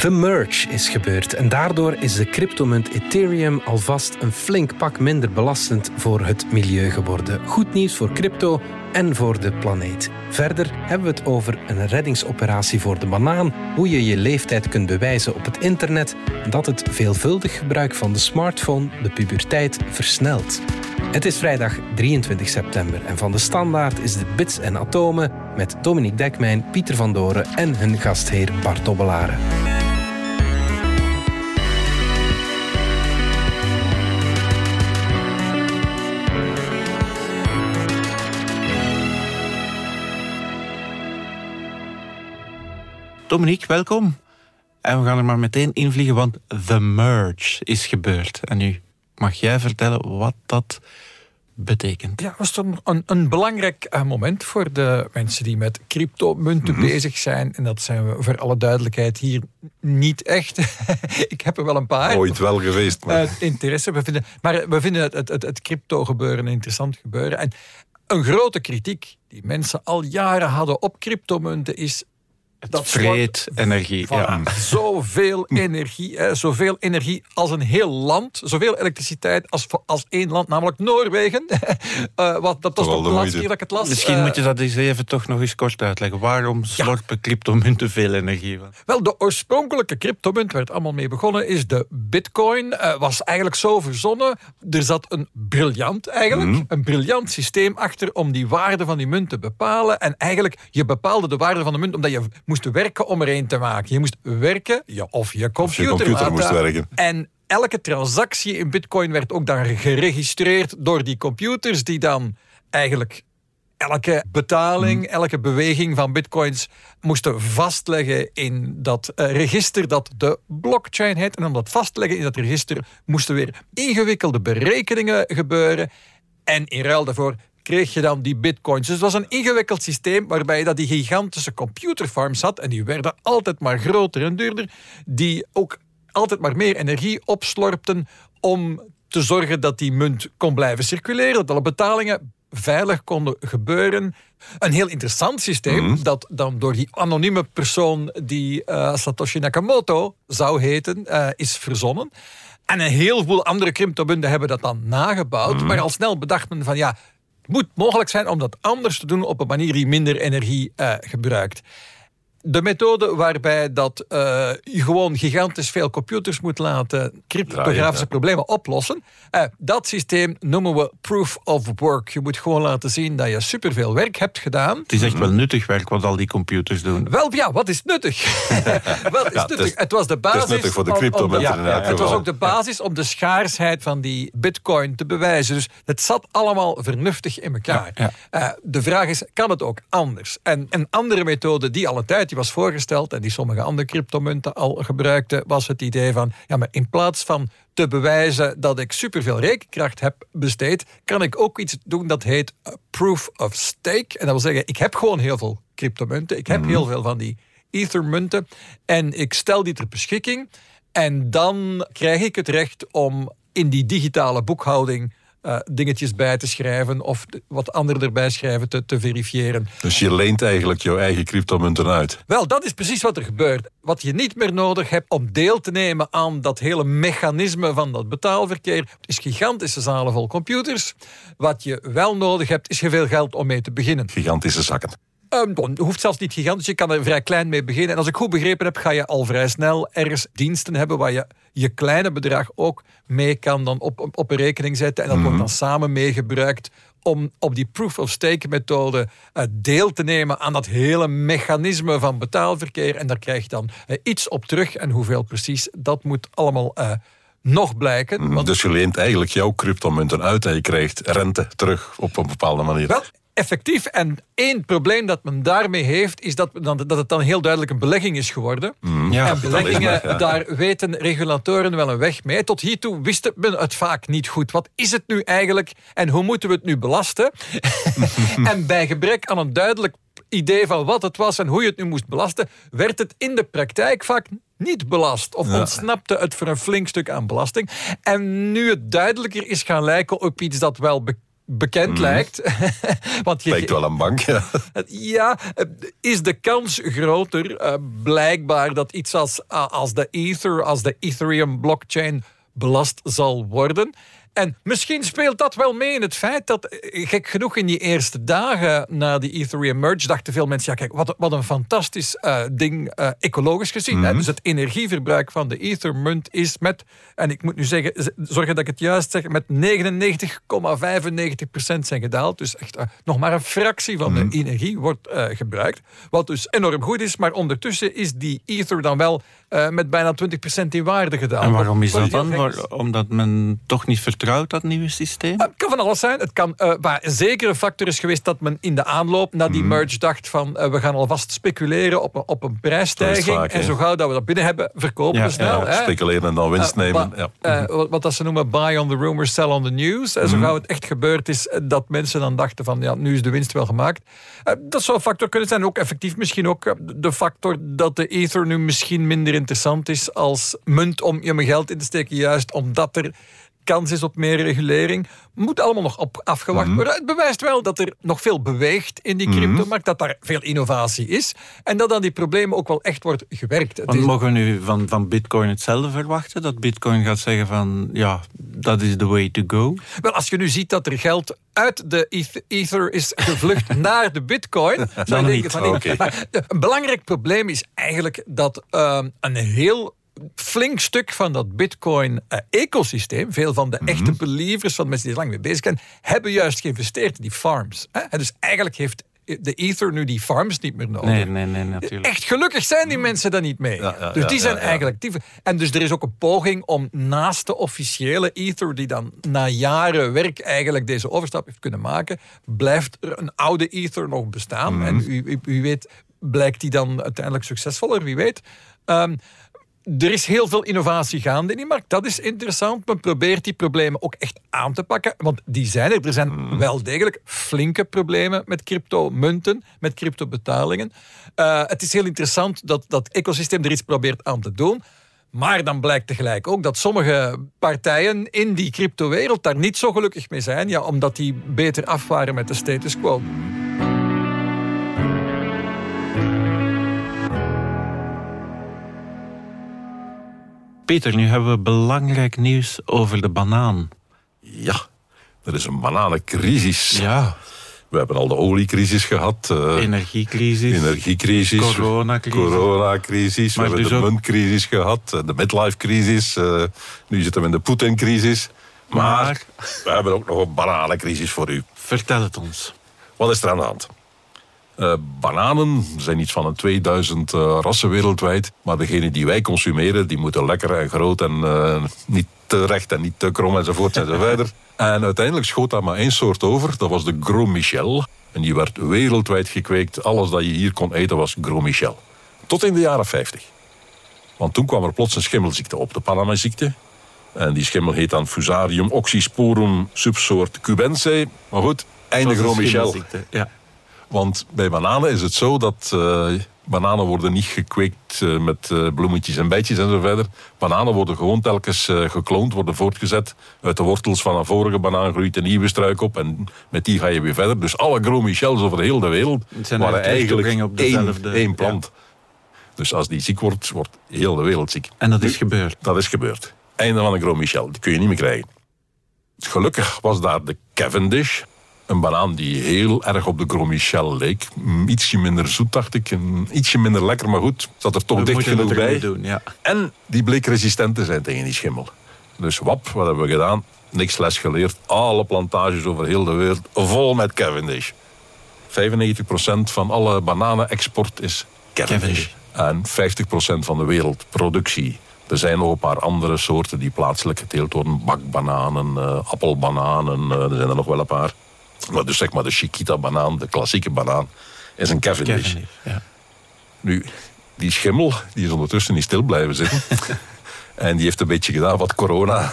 The merge is gebeurd en daardoor is de cryptomunt Ethereum alvast een flink pak minder belastend voor het milieu geworden. Goed nieuws voor crypto en voor de planeet. Verder hebben we het over een reddingsoperatie voor de banaan, hoe je je leeftijd kunt bewijzen op het internet dat het veelvuldig gebruik van de smartphone de puberteit versnelt. Het is vrijdag 23 september en van de Standaard is de Bits en Atomen met Dominique Dekmijn, Pieter van Doren en hun gastheer Bart Dobbelaren. Dominique, welkom. En we gaan er maar meteen invliegen, want The Merge is gebeurd. En nu mag jij vertellen wat dat betekent. Ja, was toch een, een belangrijk eh, moment voor de mensen die met cryptomunten mm bezig zijn. En dat zijn we voor alle duidelijkheid hier niet echt. ik heb er wel een paar. Ooit wel geweest. Maar, uh, interesse. We vinden, maar we vinden het, het, het, het crypto gebeuren een interessant gebeuren. En een grote kritiek die mensen al jaren hadden op cryptomunten is dat vreet energie. Ja. Zoveel energie, hè, zoveel energie als een heel land. Zoveel elektriciteit als, als één land, namelijk Noorwegen. uh, wat, dat was toch de laatste keer dat ik het las. Misschien uh, moet je dat eens even toch nog eens kort uitleggen. Waarom slorpen ja. cryptomunten veel energie? Wel, de oorspronkelijke cryptomunt, waar het allemaal mee begonnen is, de bitcoin, uh, was eigenlijk zo verzonnen. Er zat een briljant, eigenlijk, mm. een briljant systeem achter om die waarde van die munt te bepalen. En eigenlijk, je bepaalde de waarde van de munt omdat je moest werken om er een te maken. Je moest werken ja, of je computer, of je computer moest werken. En elke transactie in bitcoin werd ook dan geregistreerd door die computers die dan eigenlijk elke betaling, hmm. elke beweging van bitcoins moesten vastleggen in dat uh, register dat de blockchain heet. En om dat vast te leggen in dat register moesten weer ingewikkelde berekeningen gebeuren. En in ruil daarvoor kreeg je dan die bitcoins. Dus het was een ingewikkeld systeem waarbij je dat die gigantische computerfarms had en die werden altijd maar groter en duurder, die ook altijd maar meer energie opslorpten om te zorgen dat die munt kon blijven circuleren, dat alle betalingen veilig konden gebeuren. Een heel interessant systeem mhm. dat dan door die anonieme persoon die uh, Satoshi Nakamoto zou heten, uh, is verzonnen. En een heleboel andere cryptomunten hebben dat dan nagebouwd. Mhm. Maar al snel bedacht men van ja, moet mogelijk zijn om dat anders te doen op een manier die minder energie uh, gebruikt de methode waarbij dat, uh, je gewoon gigantisch veel computers moet laten cryptografische problemen oplossen. Uh, dat systeem noemen we proof of work. Je moet gewoon laten zien dat je superveel werk hebt gedaan. Het is echt wel nuttig werk wat al die computers doen. Wel ja, wat is nuttig? wat is ja, nuttig? Het, was de basis. Het is nuttig voor de crypto. ja, het was ook de basis om de schaarsheid van die bitcoin te bewijzen. Dus het zat allemaal vernuftig in elkaar. Uh, de vraag is, kan het ook anders? En een andere methode die al een tijdje was voorgesteld en die sommige andere cryptomunten al gebruikten, was het idee van, ja, maar in plaats van te bewijzen dat ik superveel rekenkracht heb besteed, kan ik ook iets doen dat heet proof of stake. En dat wil zeggen, ik heb gewoon heel veel cryptomunten, ik heb mhm. heel veel van die ethermunten en ik stel die ter beschikking en dan krijg ik het recht om in die digitale boekhouding uh, dingetjes bij te schrijven of wat anderen erbij schrijven te, te verifiëren. Dus je leent eigenlijk jouw eigen cryptomunten uit? Wel, dat is precies wat er gebeurt. Wat je niet meer nodig hebt om deel te nemen aan dat hele mechanisme van dat betaalverkeer, is gigantische zalen vol computers. Wat je wel nodig hebt, is veel geld om mee te beginnen. Gigantische zakken. Um, hoeft zelfs niet gigantisch, je kan er vrij klein mee beginnen. En als ik goed begrepen heb, ga je al vrij snel ergens diensten hebben waar je je kleine bedrag ook mee kan dan op, op, een rekening zetten. En dat wordt dan mhm. samen meegebruikt om op die proof-of-stake methode uh, deel te nemen aan dat hele mechanisme van betaalverkeer. En daar krijg je dan uh, iets op terug. En hoeveel precies, dat moet allemaal uh, nog blijken. Mhm. Want... Dus je leent eigenlijk jouw cryptomunten uit en je krijgt rente terug op een bepaalde manier. Wel, effectief. En één probleem dat men daarmee heeft, is dat, dat het dan heel duidelijk een belegging is geworden. Mm. Ja, en beleggingen, daar weten regulatoren wel een weg mee. Tot hiertoe wisten men het vaak niet goed. Wat is het nu eigenlijk en hoe moeten we het nu belasten? en bij gebrek aan een duidelijk idee van wat het was en hoe je het nu moest belasten, werd het in de praktijk vaak niet belast. Of ontsnapte het voor een flink stuk aan belasting. En nu het duidelijker is gaan lijken op iets dat wel bekend bekend lijkt. Want je, Lijkt wel een bank, ja. ja, eh, is de kans groter eh, blijkbaar dat iets als, uh, als de Ether, als de Ethereum blockchain belast zal worden. En misschien speelt dat wel mee in het feit dat, eh, gek genoeg, in die eerste dagen na die Ethereum merge dachten veel mensen, ja kijk, wat, wat een fantastisch uh, ding, uh, ecologisch gezien. Mm -hmm. hè? Dus het energieverbruik van de Ethermunt is met, en ik moet nu zeggen, zorgen dat ik het juist zeg, met 99,95% zijn gedaald. Dus echt nog maar een fractie van mm -hmm. de energie wordt gebruikt. Wat dus enorm goed is, maar ondertussen is die Ether dan wel met bijna 20% in waarde gedaald. En waarom is dat dan? Waar, omdat men toch niet vertrouwt dat nieuwe systeem? Het kan van alles zijn. Het kan, uh, maar een zekere factor is geweest dat men in de aanloop naar die mm. merge dacht van uh, we gaan alvast speculeren op een, op een prijsstijging. Vaak, en zo gauw dat we dat binnen hebben, verkopen ja, we snel. Ja, speculeren en dan winst uh, nemen. Ja. wat, wat dat ze noemen buy on the rumor, sell on the news. En zo gauw het echt gebeurd is dat mensen dan dachten van ja, nu is de winst wel gemaakt. dat zou een factor kunnen zijn. Ook effectief misschien ook de factor dat de Ether nu misschien minder interessant is als munt om je geld in te steken. Juist omdat er kans is op meer regulering. Moet allemaal nog op afgewacht worden. Mm. Het bewijst wel dat er nog veel beweegt in die cryptomarkt, dat daar veel innovatie is en dat aan die problemen ook wel echt wordt gewerkt. Want mogen we nu van, van Bitcoin hetzelfde verwachten? Dat Bitcoin gaat zeggen van ja, dat is the way to go? Wel, als je nu ziet dat er geld uit de Ether is gevlucht naar de Bitcoin, zou je denken van okay. maar een belangrijk probleem is eigenlijk dat uh, een heel flink stuk van dat Bitcoin-ecosysteem, veel van de echte believers, van de mensen die er lang mee bezig zijn, hebben juist geïnvesteerd in die farms. Hè? Dus eigenlijk heeft de Ether nu die farms niet meer nodig. Nee, nee, nee, natuurlijk. Echt gelukkig zijn die mensen daar niet mee. Ja, ja, dus die zijn ja, eigenlijk actief. En dus er is ook een poging om naast de officiële Ether, die dan na jaren werk eigenlijk deze overstap heeft kunnen maken, blijft er een oude Ether nog bestaan. Mhm. En u, u, u, weet, blijkt die dan uiteindelijk succesvoller, wie weet. Um, er is heel veel innovatie gaande in die markt. Dat is interessant. Men probeert die problemen ook echt aan te pakken. Want die zijn er. Er zijn wel degelijk flinke problemen met cryptomunten, met cryptobetalingen. Uh, het is heel interessant dat dat ecosysteem er iets probeert aan te doen. Maar dan blijkt tegelijk ook dat sommige partijen in die cryptowereld daar niet zo gelukkig mee zijn. Ja, omdat die beter af waren met de status quo. Peter, nu hebben we belangrijk nieuws over de banaan. Ja, er is een bananencrisis. Ja. We hebben al de oliecrisis gehad. Uh, energiecrisis. Energiecrisis. Coronacrisis. Coronacrisis. We hebben dus de muntcrisis gehad. De midlife-crisis. uh, nu zitten we in de Poetin-crisis. Maar, Maar- we hebben ook nog een bananencrisis voor u. Vertel het ons. Wat is er aan de hand? Eh, bananen zijn iets van een 2000 eh, rassen wereldwijd. Maar degene die wij consumeren, die moeten lekker en groot en eh, niet te recht en niet te krom enzovoort enzoverder. En uiteindelijk schoot daar maar één soort over. Dat was de Gros Michel. En die werd wereldwijd gekweekt. Alles dat je hier kon eten was Gros Michel. Tot in de jaren 50. Want toen kwam er plots een schimmelziekte op, de Panama-ziekte. En die schimmel heet dan Fusarium oxysporum subsoort cubense. Maar goed, einde Gros Michel. Ja. Want bij bananen is het zo dat eh, bananen worden niet gekweekt eh, met eh, bloemetjes en bijtjes en zo verder. Bananen worden gewoon telkens gekloond, worden voortgezet. Uit de wortels van een vorige banaan groeit een nieuwe struik op en met die ga je weer verder. Dus alle Gros Michels over de hele wereld zijn waren eigenlijk op één, dezelfde- één plant. Dus als die ziek wordt, wordt heel de wereld ziek. En dat is gebeurd. Dat is gebeurd. Einde van een Gros Michel. Die kun je niet meer krijgen. Gelukkig was daar de Cavendish. Een banaan die heel erg op de Gros Michel leek. Ietsje minder zoet, dacht ik. En Ietsje minder lekker, maar goed. Zat er toch We dicht genoeg bij. doen, ja. En die bleek resistent te zijn tegen die schimmel. Dus wap, wat hebben we gedaan? Niks les geleerd. Alle plantages over heel de wereld vol met Cavendish. 95% van alle bananenexport is Cavendish. Cavendish. En 50% van de wereldproductie. Er zijn nog een paar andere soorten die plaatselijk geteeld worden. Bakbananen, eh, appelbananen, eh, er zijn er nog wel een paar. Maar dus zeg maar de Chiquita-banaan, de klassieke banaan, is een Cavendish. Cavendish, ja. Nu, die schimmel die is ondertussen niet stil blijven zitten. en die heeft een beetje gedaan wat corona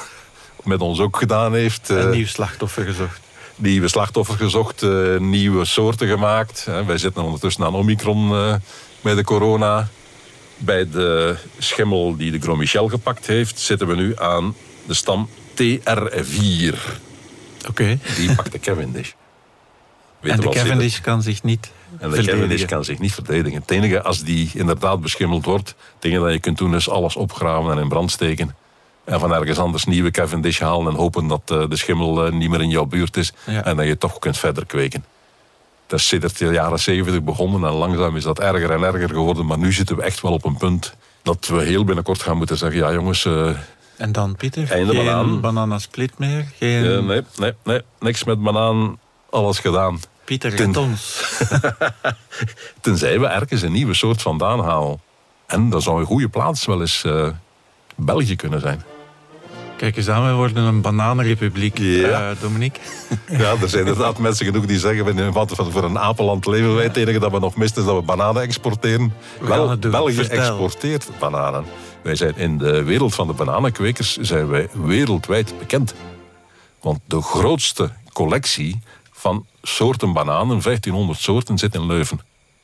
met ons ook gedaan heeft. Een Eh, nieuw slachtoffer gezocht. nieuwe slachtoffer gezocht, eh, nieuwe soorten gemaakt. Hè. Wij zitten ondertussen aan Omicron eh, bij de corona. Bij de schimmel die de Gros Michel gepakt heeft, zitten we nu aan de stam TR4. Oké. Die pakt de Cavendish. En de? Cavendish kan zich niet En de verdedigen. Cavendish kan zich niet verdedigen. Het enige, als die inderdaad beschimmeld wordt, enige dat je kunt doen is alles opgraven en in brand steken. En van ergens anders nieuwe Cavendish halen en hopen dat eh, de schimmel eh, niet meer in jouw buurt is. Ja. En dat je toch kunt verder kweken. Dat is sinds de jaren 70 begonnen en langzaam is dat erger en erger geworden. Maar nu zitten we echt wel op een punt dat we heel binnenkort gaan moeten zeggen: ja jongens, eh, En dan, Pieter? Geen banaan. bananasplit meer? Geen... nee, nee, nee, niks met banaan, alles gedaan. Pieter, Ten- ons. Tenzij we ergens een nieuwe soort vandaan halen. En dat zou een goede plaats wel eens eh, België kunnen zijn. Kijk eens aan, wij worden een bananenrepubliek, Ja. eh, Dominique. Ja, er zijn inderdaad mensen genoeg die zeggen... we- wat voor een apenland leven wij. Het enige dat we nog misten is dat we bananen exporteren. We gaan het doen. België Vertel. exporteert bananen. Wij zijn in de wereld van de bananenkwekers zijn wij wereldwijd bekend. Want de grootste collectie van soorten bananen, 1500 soorten, zit in Leuven.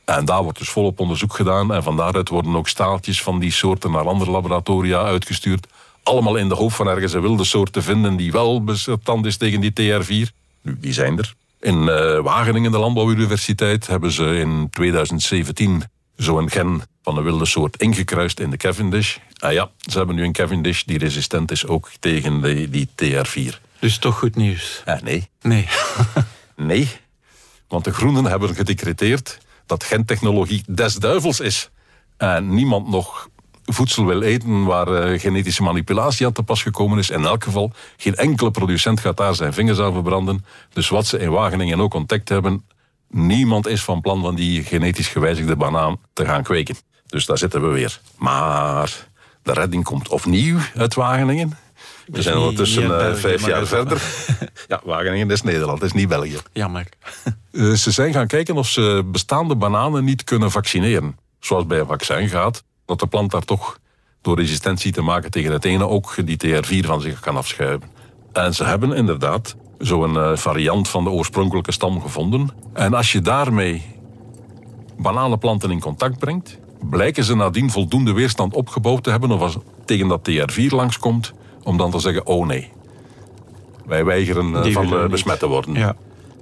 En daar wordt dus volop onderzoek gedaan. En van daaruit worden ook staaltjes van die soorten naar andere laboratoria uitgestuurd. Allemaal in de hoop van ergens een wilde soort te vinden die wel bestand is tegen die TR4. Nu, die zijn er. In eh, Wageningen, de Landbouwuniversiteit, hebben ze in 2017 zo'n gen van een wilde soort ingekruist in de Cavendish. Ah ja, ze hebben nu een Cavendish die resistent is ook tegen de, die TR4. Dus toch goed nieuws. Ah, nee, Nee. Nee, want de Groenen hebben gedecreteerd dat gentechnologie des duivels is. En niemand nog voedsel wil eten waar eh, genetische manipulatie aan te pas gekomen is. In elk geval, geen enkele producent gaat daar zijn vingers aan verbranden. Dus wat ze in Wageningen ook ontdekt hebben, niemand is van plan van die genetisch gewijzigde banaan te gaan kweken. Dus daar zitten we weer. Maar de redding komt opnieuw uit Wageningen. We zijn ondertussen eh, België, vijf jaar verder. Ja, Wageningen is Nederland, is niet België. Jammer. Eh, ze zijn gaan kijken of ze bestaande bananen niet kunnen vaccineren. Zoals bij een vaccin gaat, dat de plant daar toch door resistentie te maken tegen het ene ook die TR4 van zich kan afschuiven. En ze hebben inderdaad zo'n eh, variant van de oorspronkelijke stam gevonden. En als je daarmee bananenplanten in contact brengt, blijken ze nadien voldoende weerstand opgebouwd te hebben of als tegen dat TR4 langskomt, om dan te zeggen, oh nee. Wij weigeren eh, van niet. besmet te worden. Ja.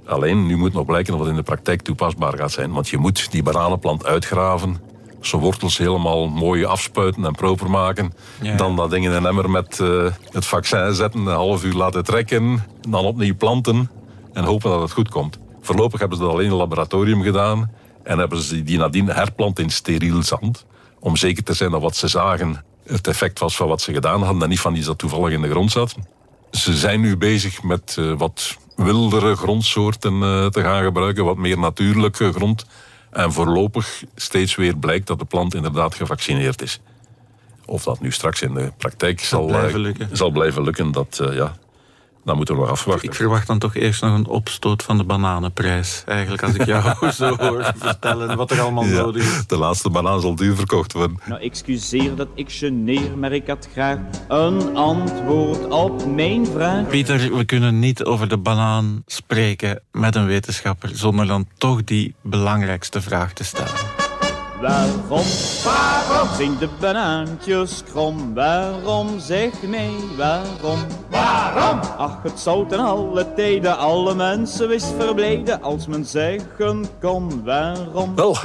Alleen, nu moet nog blijken of het in de praktijk toepasbaar gaat zijn. Want je moet die bananenplant uitgraven, zijn wortels helemaal mooi afspuiten en proper maken. Ja. Dan dat ding in een emmer met eh, het vaccin zetten, een half uur laten trekken. Dan opnieuw planten en hopen dat het goed komt. Voorlopig hebben ze dat alleen in het laboratorium gedaan. En hebben ze die nadien herplant in steriel zand. Om zeker te zijn dat wat ze zagen het effect was van wat ze gedaan hadden. En niet van iets dat toevallig in de grond zat. Ze zijn nu bezig met eh, wat wildere grondsoorten eh, te gaan gebruiken, wat meer natuurlijke grond. En voorlopig steeds weer blijkt dat de plant inderdaad gevaccineerd is. Of dat nu straks in de praktijk zal, blijven eh, lukken. zal blijven lukken, dat, ja, dat moeten we nog afwachten. Ik verwacht dan toch eerst nog een opstoot van de bananenprijs. Eigenlijk, als ik jou zo hoor vertellen wat er allemaal Ja, nodig is. de laatste banaan zal duur verkocht worden. Nou, excuseer dat ik geneer, maar ik had graag een antwoord op mijn vraag. Pieter, we kunnen niet over de banaan spreken met een wetenschapper zonder dan toch die belangrijkste vraag te stellen. Waarom? Waarom zijn de banaantjes krom? Waarom? Zeg mij waarom? Waarom? Ach, het zou ten alle tijden alle mensen wist verblijden als men zeggen kon waarom. Wel,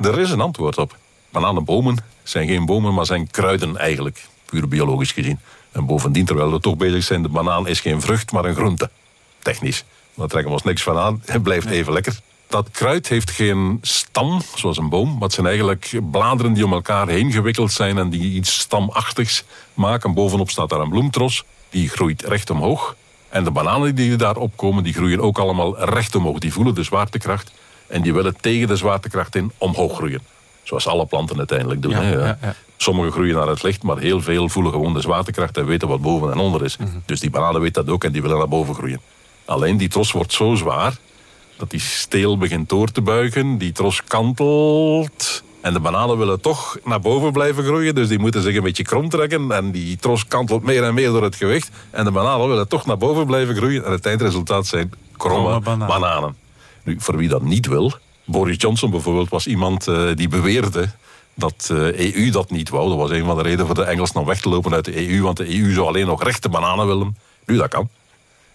er is een antwoord op. Bananenbomen zijn geen bomen, maar zijn kruiden eigenlijk. Puur biologisch gezien. En bovendien, terwijl we toch bezig zijn, de banaan is geen vrucht, maar een groente. Technisch. Daar trekken we ons niks van aan. Het blijft even lekker. Dat kruid heeft geen stam, zoals een boom. Maar het zijn eigenlijk bladeren die om elkaar heen gewikkeld zijn en die iets stamachtigs maken. Bovenop staat daar een bloemtros. Die groeit recht omhoog. En de bananen die daar opkomen, die groeien ook allemaal recht omhoog. Die voelen de zwaartekracht. En die willen tegen de zwaartekracht in omhoog groeien. Zoals alle planten uiteindelijk doen. Ja, hè, ja, ja. Sommige groeien naar het licht, maar heel veel voelen gewoon de zwaartekracht en weten wat boven en onder is. Mhm. Dus die bananen weten dat ook en die willen naar boven groeien. Alleen die tros wordt zo zwaar dat die steel begint door te buigen, die tros kantelt. En de bananen willen toch naar boven blijven groeien, dus die moeten zich een beetje krom trekken. En die tros kantelt meer en meer door het gewicht. En de bananen willen toch naar boven blijven groeien. En het eindresultaat zijn kromme, Kromme bananen. bananen. Nu, voor wie dat niet wil, Boris Johnson bijvoorbeeld was iemand eh, die beweerde dat de EU dat niet wou. Dat was een van de redenen voor de Engelsen om weg te lopen uit de EU, want de EU zou alleen nog rechte bananen willen. Nu, dat kan.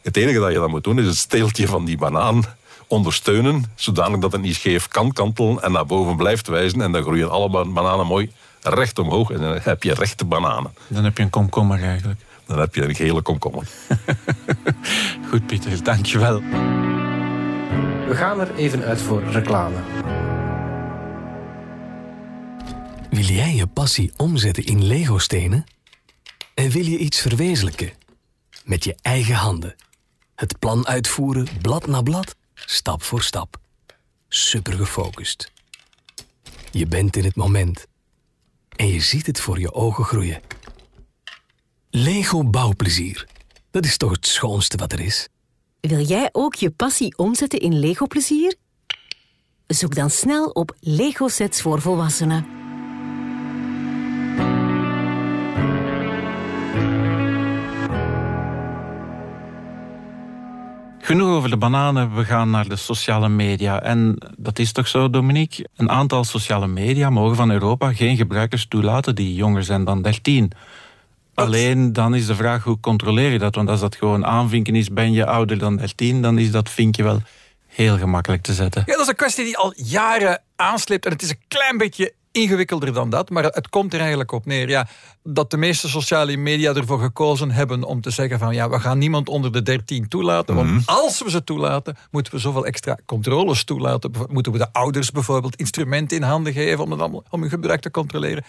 Het enige dat je dan moet doen is het steeltje van die banaan ondersteunen, zodanig dat het niet scheef kan kantelen en naar boven blijft wijzen. En dan groeien alle ba- bananen mooi recht omhoog en dan heb je rechte bananen. Dan heb je een komkommer eigenlijk. Dan heb je een gele komkommer. Goed, Pieter, dankjewel. We gaan er even uit voor reclame. Wil jij je passie omzetten in Lego-stenen? En wil je iets verwezenlijken? Met je eigen handen. Het plan uitvoeren, blad na blad, stap voor stap. Super gefocust. Je bent in het moment. En je ziet het voor je ogen groeien. Lego bouwplezier. Dat is toch het schoonste wat er is? Wil jij ook je passie omzetten in Lego-plezier? Zoek dan snel op Lego-sets voor volwassenen. Genoeg over de bananen, we gaan naar de sociale media. En dat is toch zo, Dominique? Een aantal sociale media mogen van Europa geen gebruikers toelaten die jonger zijn dan 13. Alleen dan is de vraag hoe controleer je dat? Want als dat gewoon aanvinken is, ben je ouder dan 13, dan is dat vinkje wel heel gemakkelijk te zetten. Ja, dat is een kwestie die al jaren aansleept. En het is een klein beetje ingewikkelder dan dat. Maar het komt er eigenlijk op neer. Ja, dat de meeste sociale media ervoor gekozen hebben om te zeggen van ja, we gaan niemand onder de 13 toelaten. Want als we ze toelaten, moeten we zoveel extra controles toelaten. Moeten we de ouders bijvoorbeeld instrumenten in handen geven om, het allemaal, om hun gebruik te controleren.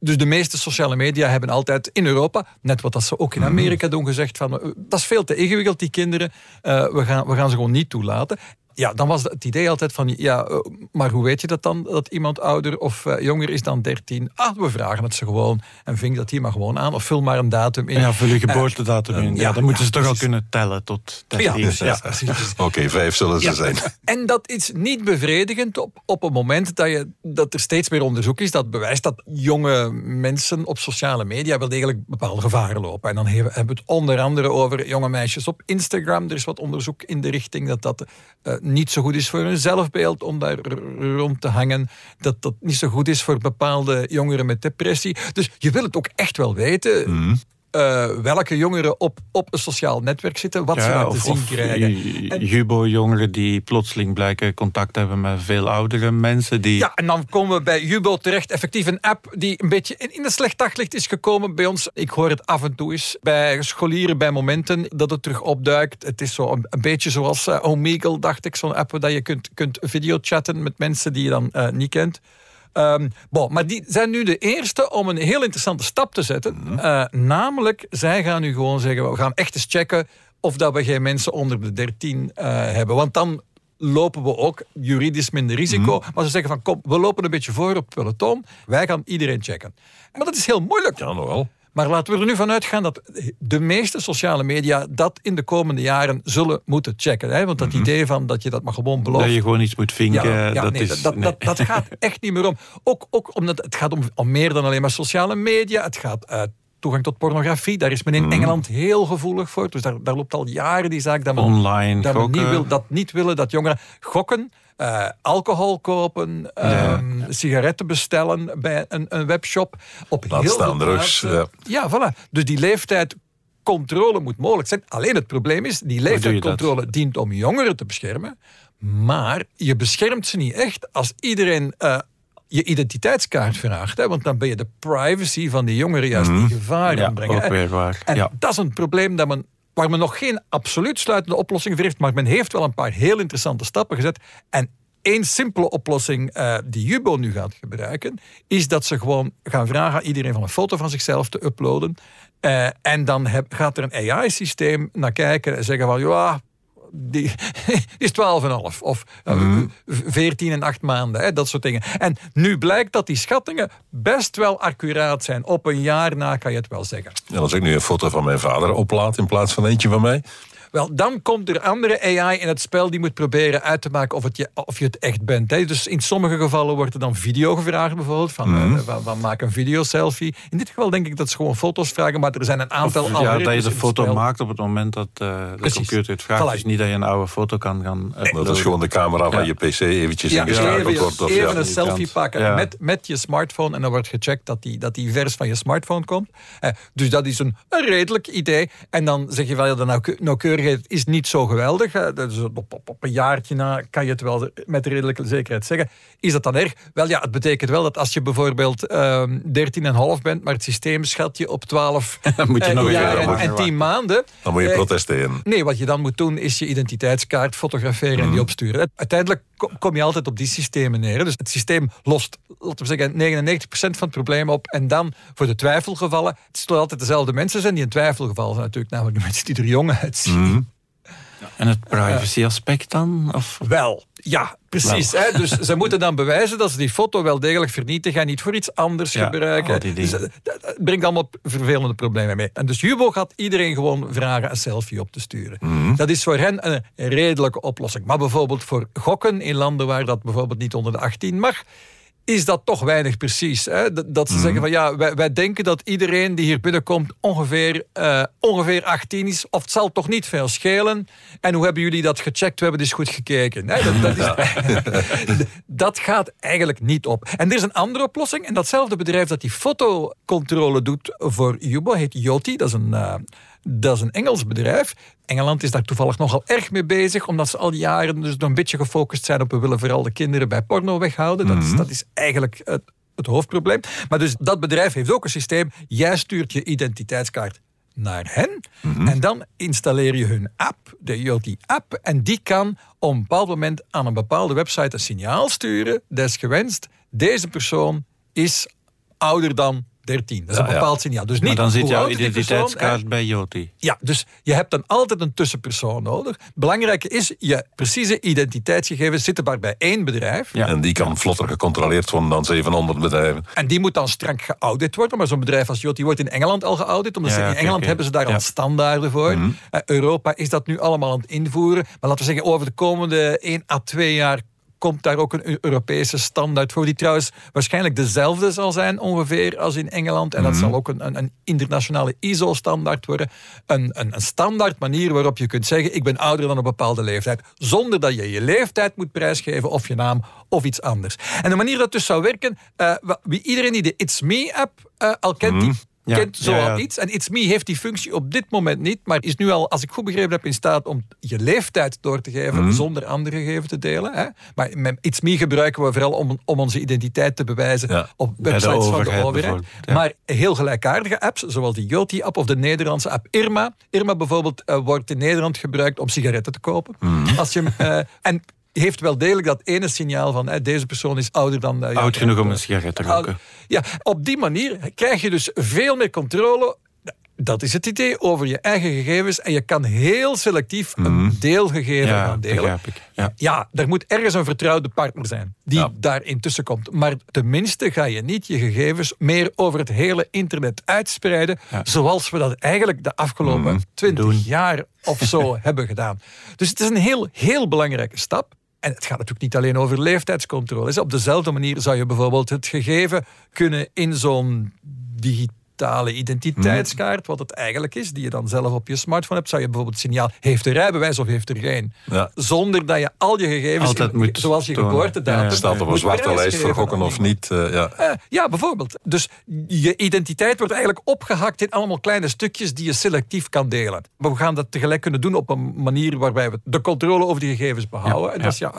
Dus de meeste sociale media hebben altijd in Europa, net wat dat ze ook in Amerika doen, gezegd van eh, dat is veel te ingewikkeld, die kinderen. Eh, we, gaan, we gaan ze gewoon niet toelaten. Ja, dan was het idee altijd van, ja, eh, maar hoe weet je dat dan, dat iemand ouder of eh, jonger is dan 13? Ah, we vragen het ze gewoon en vink dat hier maar gewoon aan of vul maar een datum in. Ja, vul je geboortedatum in. Ja, ja, dan moeten ja, ze toch al kunnen tellen tot ja, 13. precies, Ja. precies, precies. Oké, vijf zullen ze Ja. zijn. En dat is niet bevredigend op, op het moment dat, je, dat er steeds meer onderzoek is dat bewijst dat jonge mensen op sociale media wel degelijk bepaalde gevaren lopen. En dan hebben hebben we het onder andere over jonge meisjes op Instagram. Er is wat onderzoek in de richting dat dat eh, niet zo goed is voor hun zelfbeeld om daar rond te hangen. Dat dat niet zo goed is voor bepaalde jongeren met depressie. Dus je wil het ook echt wel weten. Eh, welke jongeren op, op een sociaal netwerk zitten, wat ze laten of, zien krijgen. ju- En- Jubo-jongeren die plotseling blijken contact hebben met veel oudere mensen. Die, Ja, en dan komen we bij Jubo terecht. Effectief een app die een beetje in in een slecht daglicht is gekomen bij ons. Ik hoor het af en toe eens bij scholieren, bij momenten dat het terug opduikt. Het is zo een, een beetje zoals eh, Omegle, dacht ik. Zo'n app waar je kunt, kunt videochatten met mensen die je dan eh, niet kent. Bon, maar die zijn nu de eerste om een heel interessante stap te zetten. Eh, namelijk, zij gaan nu gewoon zeggen, we gaan echt eens checken of dat we geen mensen onder de 13 eh, hebben. Want dan lopen we ook juridisch minder risico. Maar ze zeggen van, kom, we lopen een beetje voor op peloton. Wij gaan iedereen checken. Maar dat is heel moeilijk. Ja, nog wel. Maar laten we er nu van uitgaan dat de meeste sociale media dat in de komende jaren zullen moeten checken. Hè? Want dat idee van dat je dat maar gewoon belooft. dat je gewoon iets moet vinken. Ja, ja, dat, nee, is, dat, nee. dat, dat gaat echt niet meer om. Ook, ook omdat het gaat om, om meer dan alleen maar sociale media. Het gaat eh, toegang tot pornografie. Daar is men in Engeland heel gevoelig voor. Dus daar, daar loopt al jaren die zaak dat men, Online dat men niet wil, dat niet willen dat jongeren gokken. eh, alcohol kopen, ehm, sigaretten bestellen bij een, een webshop. Op Laat heel staan drugs. Ja, voilà. Dus die leeftijd controle moet mogelijk zijn. Alleen het probleem is, die leeftijdscontrole dient om jongeren te beschermen. Maar je beschermt ze niet echt als iedereen eh, je identiteitskaart vraagt. Hè? Want dan ben je de privacy van die jongeren juist in gevaar Ja, brengen. ook weer waar. En Ja. dat is een probleem dat men, waar men nog geen absoluut sluitende oplossing voor heeft. Maar men heeft wel een paar heel interessante stappen gezet. En één simpele oplossing eh, die Jubo nu gaat gebruiken, is dat ze gewoon gaan vragen aan iedereen van een foto van zichzelf te uploaden. Eh, en dan heb- gaat er een AI-systeem naar kijken en zeggen van ja. Die is 12,5 of eh, 14 en 8 maanden, hè, dat soort dingen. En nu blijkt dat die schattingen best wel accuraat zijn. Op een jaar na kan je het wel zeggen. En als ik nu een foto van mijn vader oplaad in plaats van eentje van mij. Wel, dan komt er andere AI in het spel die moet proberen uit te maken of, het je, of je het echt bent. Hè. Dus in sommige gevallen wordt er dan video gevraagd, bijvoorbeeld. Van, Mhm. eh, van, van maak een video-selfie. In dit geval denk ik dat ze gewoon foto's vragen, maar er zijn een aantal Of, ja, dat je de in het foto maakt op het moment dat eh, de Precies. computer het vraagt. Voilà. Dus niet dat je een oude foto kan gaan. Dat is gewoon de camera van Ja. je pc eventjes Ja, ingeschakeld even, wordt. Of, even ja. een selfie pakken Ja. met, met je smartphone en dan wordt gecheckt dat die, dat die vers van je smartphone komt. Eh, dus dat is een, een redelijk idee. En dan zeg je wel, ja, de nauwke- nauwkeurige zeggen, het is niet zo geweldig. Dus op, op, op een jaartje na kan je het wel met redelijke zekerheid zeggen. Is dat dan erg? Wel ja, het betekent wel dat als je bijvoorbeeld ehm 13,5 bent, maar het systeem schat je op 12 Dan moet je eh, nog jaar en, en 10 maanden. Dan moet je Eh, protesteren. Nee, wat je dan moet doen is je identiteitskaart fotograferen en die opsturen. Uiteindelijk ko- kom je altijd op die systemen neer. Dus het systeem lost, laten we zeggen, 99% van het probleem op. En dan voor de twijfelgevallen, het zullen altijd dezelfde mensen zijn die in twijfelgevallen zijn natuurlijk. Namelijk de mensen die er jong uitzien. En het privacy-aspect dan? Of? Wel, ja, precies. Hè? Dus ze moeten dan bewijzen dat ze die foto wel degelijk vernietigen en niet voor iets anders Ja, gebruiken. dingen. Dus, eh, dat, dat brengt allemaal vervelende problemen mee. En dus Jubo gaat iedereen gewoon vragen een selfie op te sturen. Dat is voor hen een redelijke oplossing. Maar bijvoorbeeld voor gokken in landen waar dat bijvoorbeeld niet onder de 18 mag, is dat toch weinig precies. Hè? Dat, dat ze zeggen van ja, wij, wij denken dat iedereen die hier binnenkomt ongeveer, eh, ongeveer 18 is. Of het zal toch niet veel schelen. En hoe hebben jullie dat gecheckt? We hebben dus goed gekeken. hè? Dat, dat, is, dat gaat eigenlijk niet op. En er is een andere oplossing. En datzelfde bedrijf dat die fotocontrole doet voor Jubo heet Yoti. Dat is een... eh, dat is een Engels bedrijf. Engeland is daar toevallig nogal erg mee bezig, omdat ze al die jaren dus nog een beetje gefocust zijn op we willen vooral de kinderen bij porno weghouden. Dat, is, dat is eigenlijk het, het hoofdprobleem. Maar dus dat bedrijf heeft ook een systeem. Jij stuurt je identiteitskaart naar hen en dan installeer je hun app, de Yoti-app, en die kan op een bepaald moment aan een bepaalde website een signaal sturen, desgewenst, deze persoon is ouder dan 13. Dat is een bepaald signaal. Dus niet Maar dan zit jouw persoon, identiteitskaart bij Yoti. Ja, dus je hebt dan altijd een tussenpersoon nodig. Belangrijk is, je precieze identiteitsgegevens zitten maar bij één bedrijf. Ja. En die kan vlotter gecontroleerd worden dan 700 bedrijven. En die moet dan strak geaudit worden. Maar zo'n bedrijf als Jot, die wordt in Engeland al geaudit. Omdat Ja, ze in Engeland oké. hebben ze daar Ja. al standaarden voor. Eh, Europa is dat nu allemaal aan het invoeren. Maar laten we zeggen, over de komende 1 à 2 jaar komt daar ook een Eu- Europese standaard voor, die trouwens waarschijnlijk dezelfde zal zijn ongeveer als in Engeland. En dat zal ook een, een, een internationale ISO-standaard worden. Een, een, een standaard manier waarop je kunt zeggen, ik ben ouder dan een bepaalde leeftijd. Zonder dat je je leeftijd moet prijsgeven of je naam of iets anders. En de manier dat dus zou werken, eh, wie, iedereen die de It's Me-app eh, al kent, die Ja, kent zo ja, iets. En It's Me heeft die functie op dit moment niet, maar is nu al, als ik goed begrepen heb, in staat om je leeftijd door te geven Mhm. zonder andere gegevens te delen. Hè? Maar met It's Me gebruiken we vooral om, om onze identiteit te bewijzen op de websites van de overheid. Maar heel gelijkaardige apps, zoals die Yoti-app of de Nederlandse app Irma. Irma bijvoorbeeld eh, wordt in Nederland gebruikt om sigaretten te kopen. Mhm. Als je, eh, en heeft wel degelijk dat ene signaal van eh, deze persoon is ouder dan... ja, Oud genoeg om een sigaret te roken. Ja, op die manier krijg je dus veel meer controle. Dat is het idee over je eigen gegevens. En je kan heel selectief een deelgegeven Ja, gaan delen. begrijp ik. Ja. Ja, er moet ergens een vertrouwde partner zijn die Ja. daar intussen komt. Maar tenminste ga je niet je gegevens meer over het hele internet uitspreiden, zoals we dat eigenlijk de afgelopen twintig Doen. jaar of zo hebben gedaan. Dus het is een heel, heel belangrijke stap. En het gaat natuurlijk niet alleen over leeftijdscontrole. Op dezelfde manier zou je bijvoorbeeld het gegeven kunnen in zo'n digitale identiteitskaart, wat het eigenlijk is, die je dan zelf op je smartphone hebt, zou je bijvoorbeeld signaal, heeft er rijbewijs of heeft er geen? Ja. Zonder dat je al je gegevens, in- zoals je geboortedatum, Ja, staat op een zwarte lijst voor gokken of niet. eh, ja. Eh, ja, bijvoorbeeld. Dus je identiteit wordt eigenlijk opgehakt in allemaal kleine stukjes die je selectief kan delen. Maar we gaan dat tegelijk kunnen doen op een manier waarbij we de controle over die gegevens behouden. Ja, en dat is ja,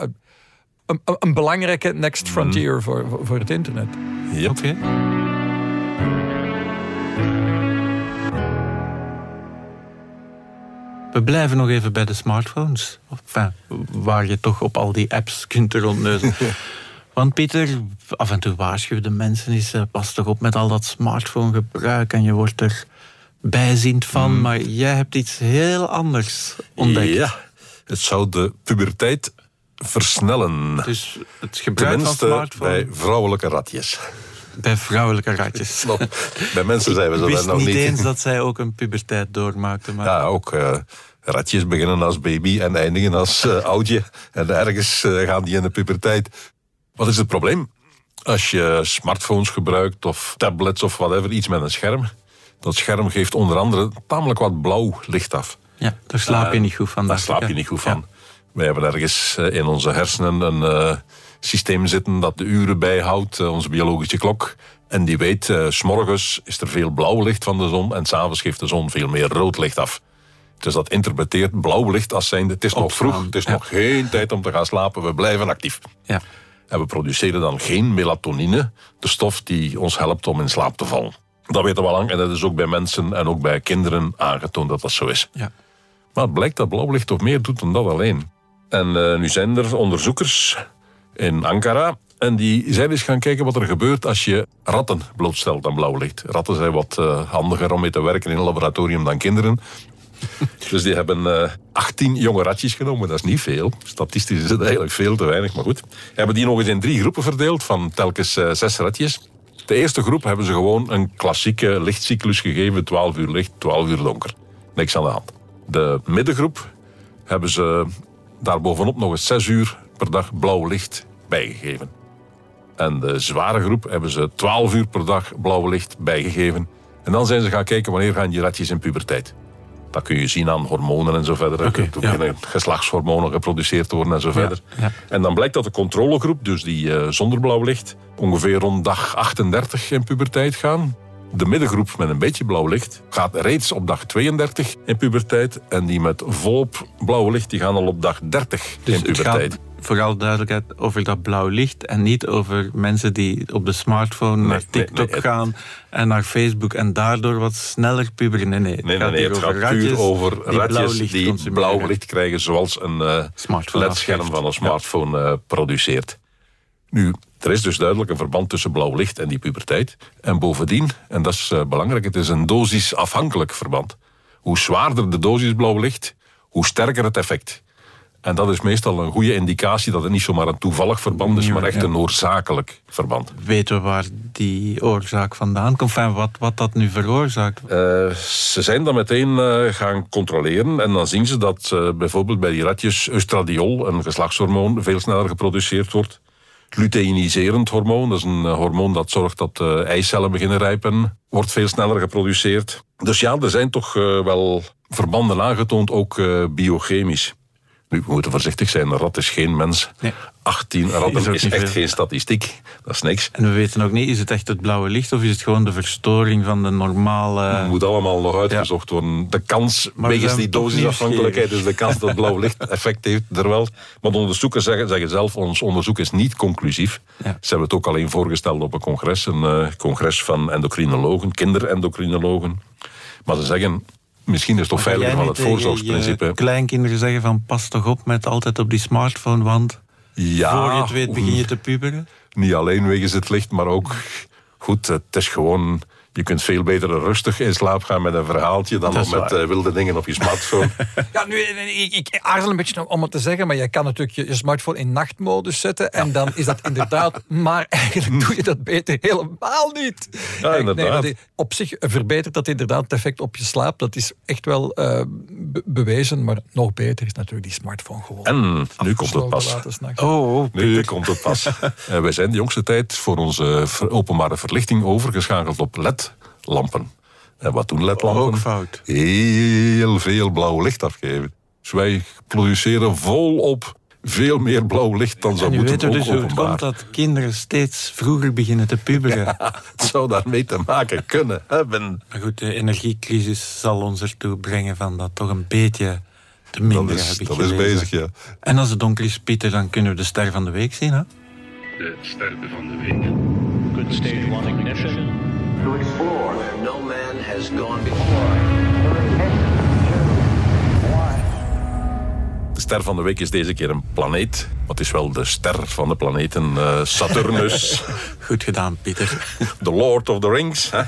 een, een, belangrijke next frontier voor, voor, voor het internet. Yep. Oké. We blijven nog even bij de smartphones. Enfin, waar je toch op al die apps kunt rondneuzen. Want Pieter, af en toe waarschuwde mensen is, eh, pas toch op met al dat smartphone-gebruik en je wordt er bijziend van. Maar jij hebt iets heel anders ontdekt. Ja, het zou de puberteit versnellen. Dus het gebruik van Tenminste smartphone bij bij, vrouwelijke ratjes. Vrouwelijke ratjes. Bij mensen zijn we Ik zo wist nog niet niet. eens dat zij ook een puberteit doormaakten. Maar Ja, ook eh, ratjes beginnen als baby en eindigen als eh, oudje. En ergens eh, gaan die in de puberteit. Wat is het probleem? Als je smartphones gebruikt of tablets of whatever, iets met een scherm. Dat scherm geeft onder andere tamelijk wat blauw licht af. ja, daar slaap je niet goed van. Daar slaap ik, je niet goed Ja. van. Wij hebben ergens in onze hersenen een systeem zitten dat de uren bijhoudt, eh, onze biologische klok. En die weet, eh, s'morgens is er veel blauw licht van de zon en s'avonds geeft de zon veel meer rood licht af. Dus dat interpreteert blauw licht als zijnde... Het is nog vroeg, het is ja. nog geen tijd om te gaan slapen. We blijven actief. Ja. En we produceren dan geen melatonine, de stof die ons helpt om in slaap te vallen. Dat weten we al lang en dat is ook bij mensen en ook bij kinderen aangetoond dat dat zo is. Ja. Maar het blijkt dat blauw licht toch meer doet dan dat alleen. En eh, nu zijn er onderzoekers in Ankara en die zijn eens gaan kijken wat er gebeurt als je ratten blootstelt aan blauw licht. Ratten zijn wat eh, handiger om mee te werken in een laboratorium dan kinderen. Dus die hebben eh 18 jonge ratjes genomen, dat is niet veel. Statistisch is het eigenlijk veel te weinig, maar goed. Hebben die nog eens in drie groepen verdeeld van telkens eh, zes ratjes. De eerste groep hebben ze gewoon een klassieke lichtcyclus gegeven, 12 uur licht, 12 uur donker. Niks aan de hand. De middengroep hebben ze daarbovenop nog eens 6 uur per dag blauw licht bijgegeven. En de zware groep hebben ze 12 uur per dag blauw licht bijgegeven. En dan zijn ze gaan kijken wanneer gaan die ratjes in puberteit. Dat kun je zien aan hormonen en zo verder. Oké, Toen ja. beginnen geslachtshormonen geproduceerd worden en zo verder. ja. En dan blijkt dat de controlegroep, dus die eh, zonder blauw licht, ongeveer rond dag 38 in puberteit gaan. De middengroep met een beetje blauw licht gaat reeds op dag 32 in puberteit. En die met volop blauw licht die gaan al op dag 30 Dus in puberteit. Gaat voor alle duidelijkheid over dat blauw licht en niet over mensen die op de smartphone naar TikTok nee, gaan en naar Facebook en daardoor wat sneller puberen. Nee, nee, het gaat hier het over gaat ratjes over die blauw ratjes licht die blauw licht krijgen zoals een eh, Smartphone LED-scherm van een smartphone eh, produceert. Nu, er is dus duidelijk een verband tussen blauw licht en die puberteit. En bovendien, en dat is eh, belangrijk, het is een dosisafhankelijk verband. Hoe zwaarder de dosis blauw licht, hoe sterker het effect. En dat is meestal een goede indicatie dat het niet zomaar een toevallig verband is, maar echt een oorzakelijk verband. Weten we waar die oorzaak vandaan komt? Enfin, wat, wat dat nu veroorzaakt? Eh, ze zijn dan meteen eh, gaan controleren en dan zien ze dat eh, bijvoorbeeld bij die ratjes oestradiol, een geslachtshormoon, veel sneller geproduceerd wordt. Luteiniserend hormoon, dat is een hormoon dat zorgt dat eicellen beginnen rijpen, wordt veel sneller geproduceerd. Dus ja, er zijn toch wel verbanden aangetoond, ook biochemisch. Nu, we moeten voorzichtig zijn, een rat is geen mens. Nee. 18 Is ratten is niet echt veel. geen statistiek, dat is niks. En we weten ook niet, is het echt het blauwe licht of is het gewoon de verstoring van de normale... Het moet allemaal nog uitgezocht worden. De kans, Maar we wegens die dosisafhankelijkheid, is de kans dat blauw licht effect heeft er wel. Maar de onderzoekers zeggen, zeggen zelf, ons onderzoek is niet conclusief. Ja. Ze hebben het ook alleen voorgesteld op een congres, een eh, congres van endocrinologen, kinderendocrinologen. Maar ze zeggen, misschien is het toch veiliger van het tegen voorzorgsprincipe. je kleinkinderen zeggen van pas toch op met altijd op die smartphone, want Ja, voor je het weet begin je te puberen. Niet alleen wegens het licht, maar ook... Goed, het is gewoon... Je kunt veel beter rustig in slaap gaan met een verhaaltje dan met eh, wilde dingen op je smartphone. Ja, nu, ik, ik aarzel een beetje om het te zeggen, maar je kan natuurlijk je, je smartphone in nachtmodus zetten en dan is dat inderdaad, maar eigenlijk doe je dat beter helemaal niet. Ja, inderdaad. op zich verbetert dat inderdaad het effect op je slaap. Dat is echt wel eh, be- bewezen, maar nog beter is natuurlijk die smartphone gewoon. En nu komt het pas. s'nachts. Oh, Nu komt het pas. Eh, wij zijn de jongste tijd voor onze openbare verlichting overgeschakeld op LED-lampen. En wat doen LED-lampen? ook fout. Heel veel blauw licht afgeven. Dus wij produceren volop veel meer blauw licht dan zou En moeten weet er ook dus hoe komt dat kinderen steeds vroeger beginnen te puberen. Het zou daarmee te maken kunnen hebben. Maar goed, de energiecrisis zal ons ertoe brengen van dat toch een beetje te Dat minderen, is, heb ik dat is gelezen. bezig, ja. En als het donker is, Pieter, dan kunnen we de ster van de week zien, hè? De sterren van de week. Good stage one ignition. To explore. No man has gone before. De ster van de week is deze keer een planeet. Wat is wel de ster van de planeten? eh, Saturnus. Goed gedaan, Pieter. The Lord of the Rings. hè.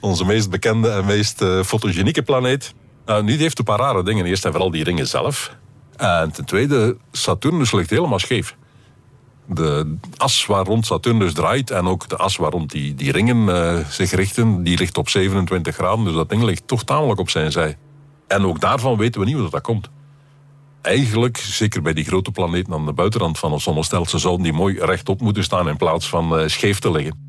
Onze meest bekende en meest eh, fotogenieke planeet. Nou, nu die heeft een paar rare dingen. Eerst en vooral die ringen zelf. En ten tweede, Saturnus ligt helemaal scheef. De as waar rond Saturnus draait en ook de as waar rond die, die ringen eh, zich richten, die ligt op 27 graden. Dus dat ding ligt toch tamelijk op zijn zij. En ook daarvan weten we niet hoe dat, komt. Eigenlijk, zeker bij die grote planeten aan de buitenrand van ons zonnestelsel, zouden die mooi rechtop moeten staan in plaats van eh, scheef te liggen.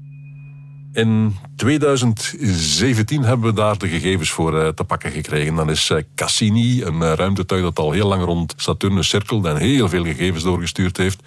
In 2017 hebben we daar de gegevens voor eh, te pakken gekregen. Dan is Cassini, een ruimtetuig dat al heel lang rond Saturnus cirkelt en heel veel gegevens doorgestuurd heeft.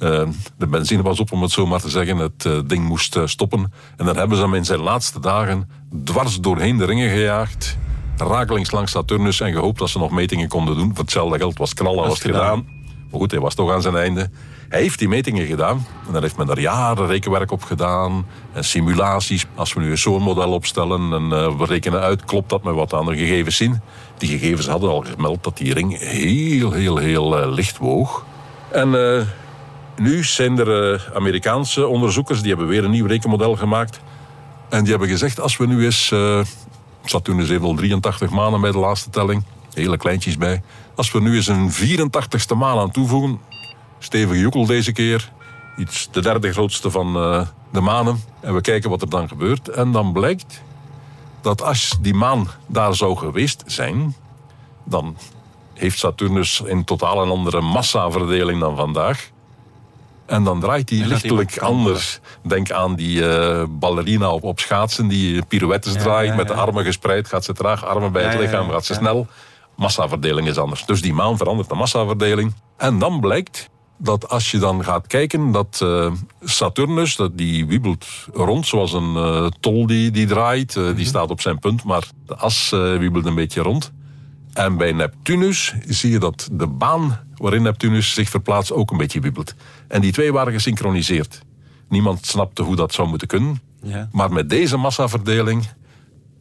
Eh, de benzine was op, om het zo maar te zeggen. Het eh, ding moest eh, stoppen. En dan hebben ze hem in zijn laatste dagen dwars doorheen de ringen gejaagd. rakelings langs Saturnus en gehoopt dat ze nog metingen konden doen. Voor hetzelfde geld was knallen, was het gedaan. Maar goed, hij was toch aan zijn einde. Hij heeft die metingen gedaan en daar heeft men daar jaren rekenwerk op gedaan. En simulaties. Als we nu een zo'n model opstellen en uh, we rekenen uit, klopt dat met wat aan de gegevens zien. Die gegevens hadden al gemeld dat die ring heel, heel, heel uh, licht woog. En uh, nu zijn er Amerikaanse onderzoekers, die hebben weer een nieuw rekenmodel gemaakt. En die hebben gezegd, als we nu eens... Saturnus heeft al 83 maanden bij de laatste telling. Hele kleintjes bij. Als we nu eens een 84ste maan aan toevoegen, stevige joekel deze keer, iets de derde grootste van uh, de manen, en we kijken wat er dan gebeurt. En dan blijkt dat als die maan daar zou geweest zijn, dan heeft Saturnus in totaal een andere massaverdeling dan vandaag. En dan draait hij lichtelijk anders. Denk aan die uh, ballerina op, op schaatsen die pirouettes draait, met de armen gespreid. Gaat ze traag, armen bij het lichaam, gaat ze snel massaverdeling is anders. Dus die maan verandert de massaverdeling. En dan blijkt dat als je dan gaat kijken, dat uh, Saturnus, dat die wiebelt rond zoals een uh, tol die, die draait. Uh, die mm -hmm. staat op zijn punt, maar de as wiebelt een beetje rond. En bij Neptunus zie je dat de baan waarin Neptunus zich verplaatst ook een beetje wiebelt. En die twee waren gesynchroniseerd. Niemand snapte hoe dat zou moeten kunnen. Ja. Maar met deze massaverdeling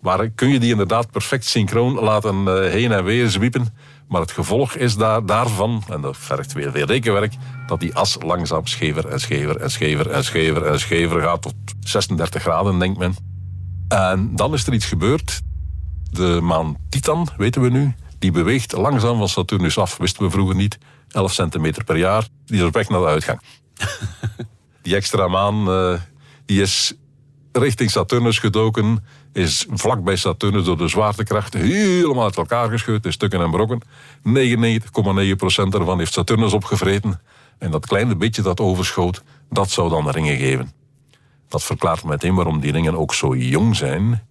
maar kun je die inderdaad perfect synchroon laten uh, heen en weer zwiepen. Maar het gevolg is daar, daarvan, en dat vergt weer veel rekenwerk, dat die as langzaam schever en schever en schever en schever en schever gaat tot 36 graden, denkt men. En dan is er iets gebeurd. De maan Titan, weten we nu, die beweegt langzaam van Saturnus af. Wisten we vroeger niet. 11 centimeter per jaar. Die is op weg naar de uitgang. die extra maan, uh, die is richting Saturnus gedoken is vlak bij Saturnus door de zwaartekracht helemaal uit elkaar gescheurd, in stukken en brokken. 99,9% ervan heeft Saturnus opgevreten. En dat kleine beetje dat overschoot, dat zou dan ringen geven. Dat verklaart meteen waarom die ringen ook zo jong zijn.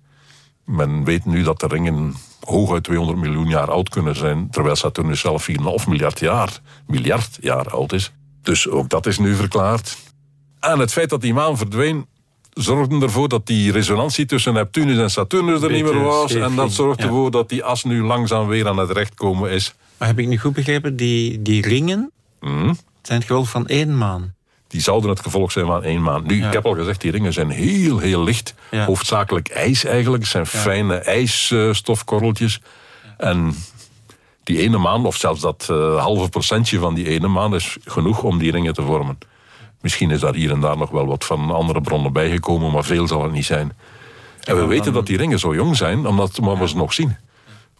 Men weet nu dat de ringen hooguit 200 miljoen jaar oud kunnen zijn, terwijl Saturnus zelf 4,5 miljard jaar, miljard jaar oud is. Dus ook dat is nu verklaard. En het feit dat die maan verdween, zorgde ervoor dat die resonantie tussen Neptunus en Saturnus er niet meer was. En dat zorgt ervoor dat die as nu langzaam weer aan het recht komen is. Maar heb ik nu goed begrepen, die, die ringen mm. zijn het gevolg van één maan? Die zouden het gevolg zijn van één maan. Nu, ja. ik heb al gezegd, die ringen zijn heel, heel licht. Ja. Hoofdzakelijk ijs eigenlijk. Het zijn fijne ijsstofkorreltjes. En die ene maan, of zelfs dat uh, halve procentje van die ene maan, is genoeg om die ringen te vormen. Misschien is daar hier en daar nog wel wat van andere bronnen bijgekomen, maar veel zal het niet zijn. En we weten dat die ringen zo jong zijn, omdat we ze nog zien.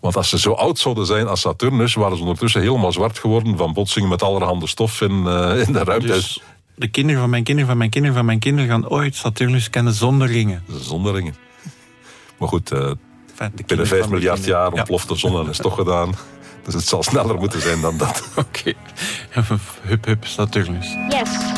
Want als ze zo oud zouden zijn als Saturnus, waren ze ondertussen helemaal zwart geworden van botsingen met allerhande stof in, uh, in de ruimte. Dus de kinderen van mijn kinderen van mijn kinderen van mijn kinderen gaan ooit Saturnus kennen zonder ringen. Zonder ringen. Maar goed, uh, binnen 5 miljard jaar ontploft de zon en is toch gedaan. Dus het zal sneller moeten zijn dan dat. Oké. Okay. Hup, hup, Saturnus. Yes.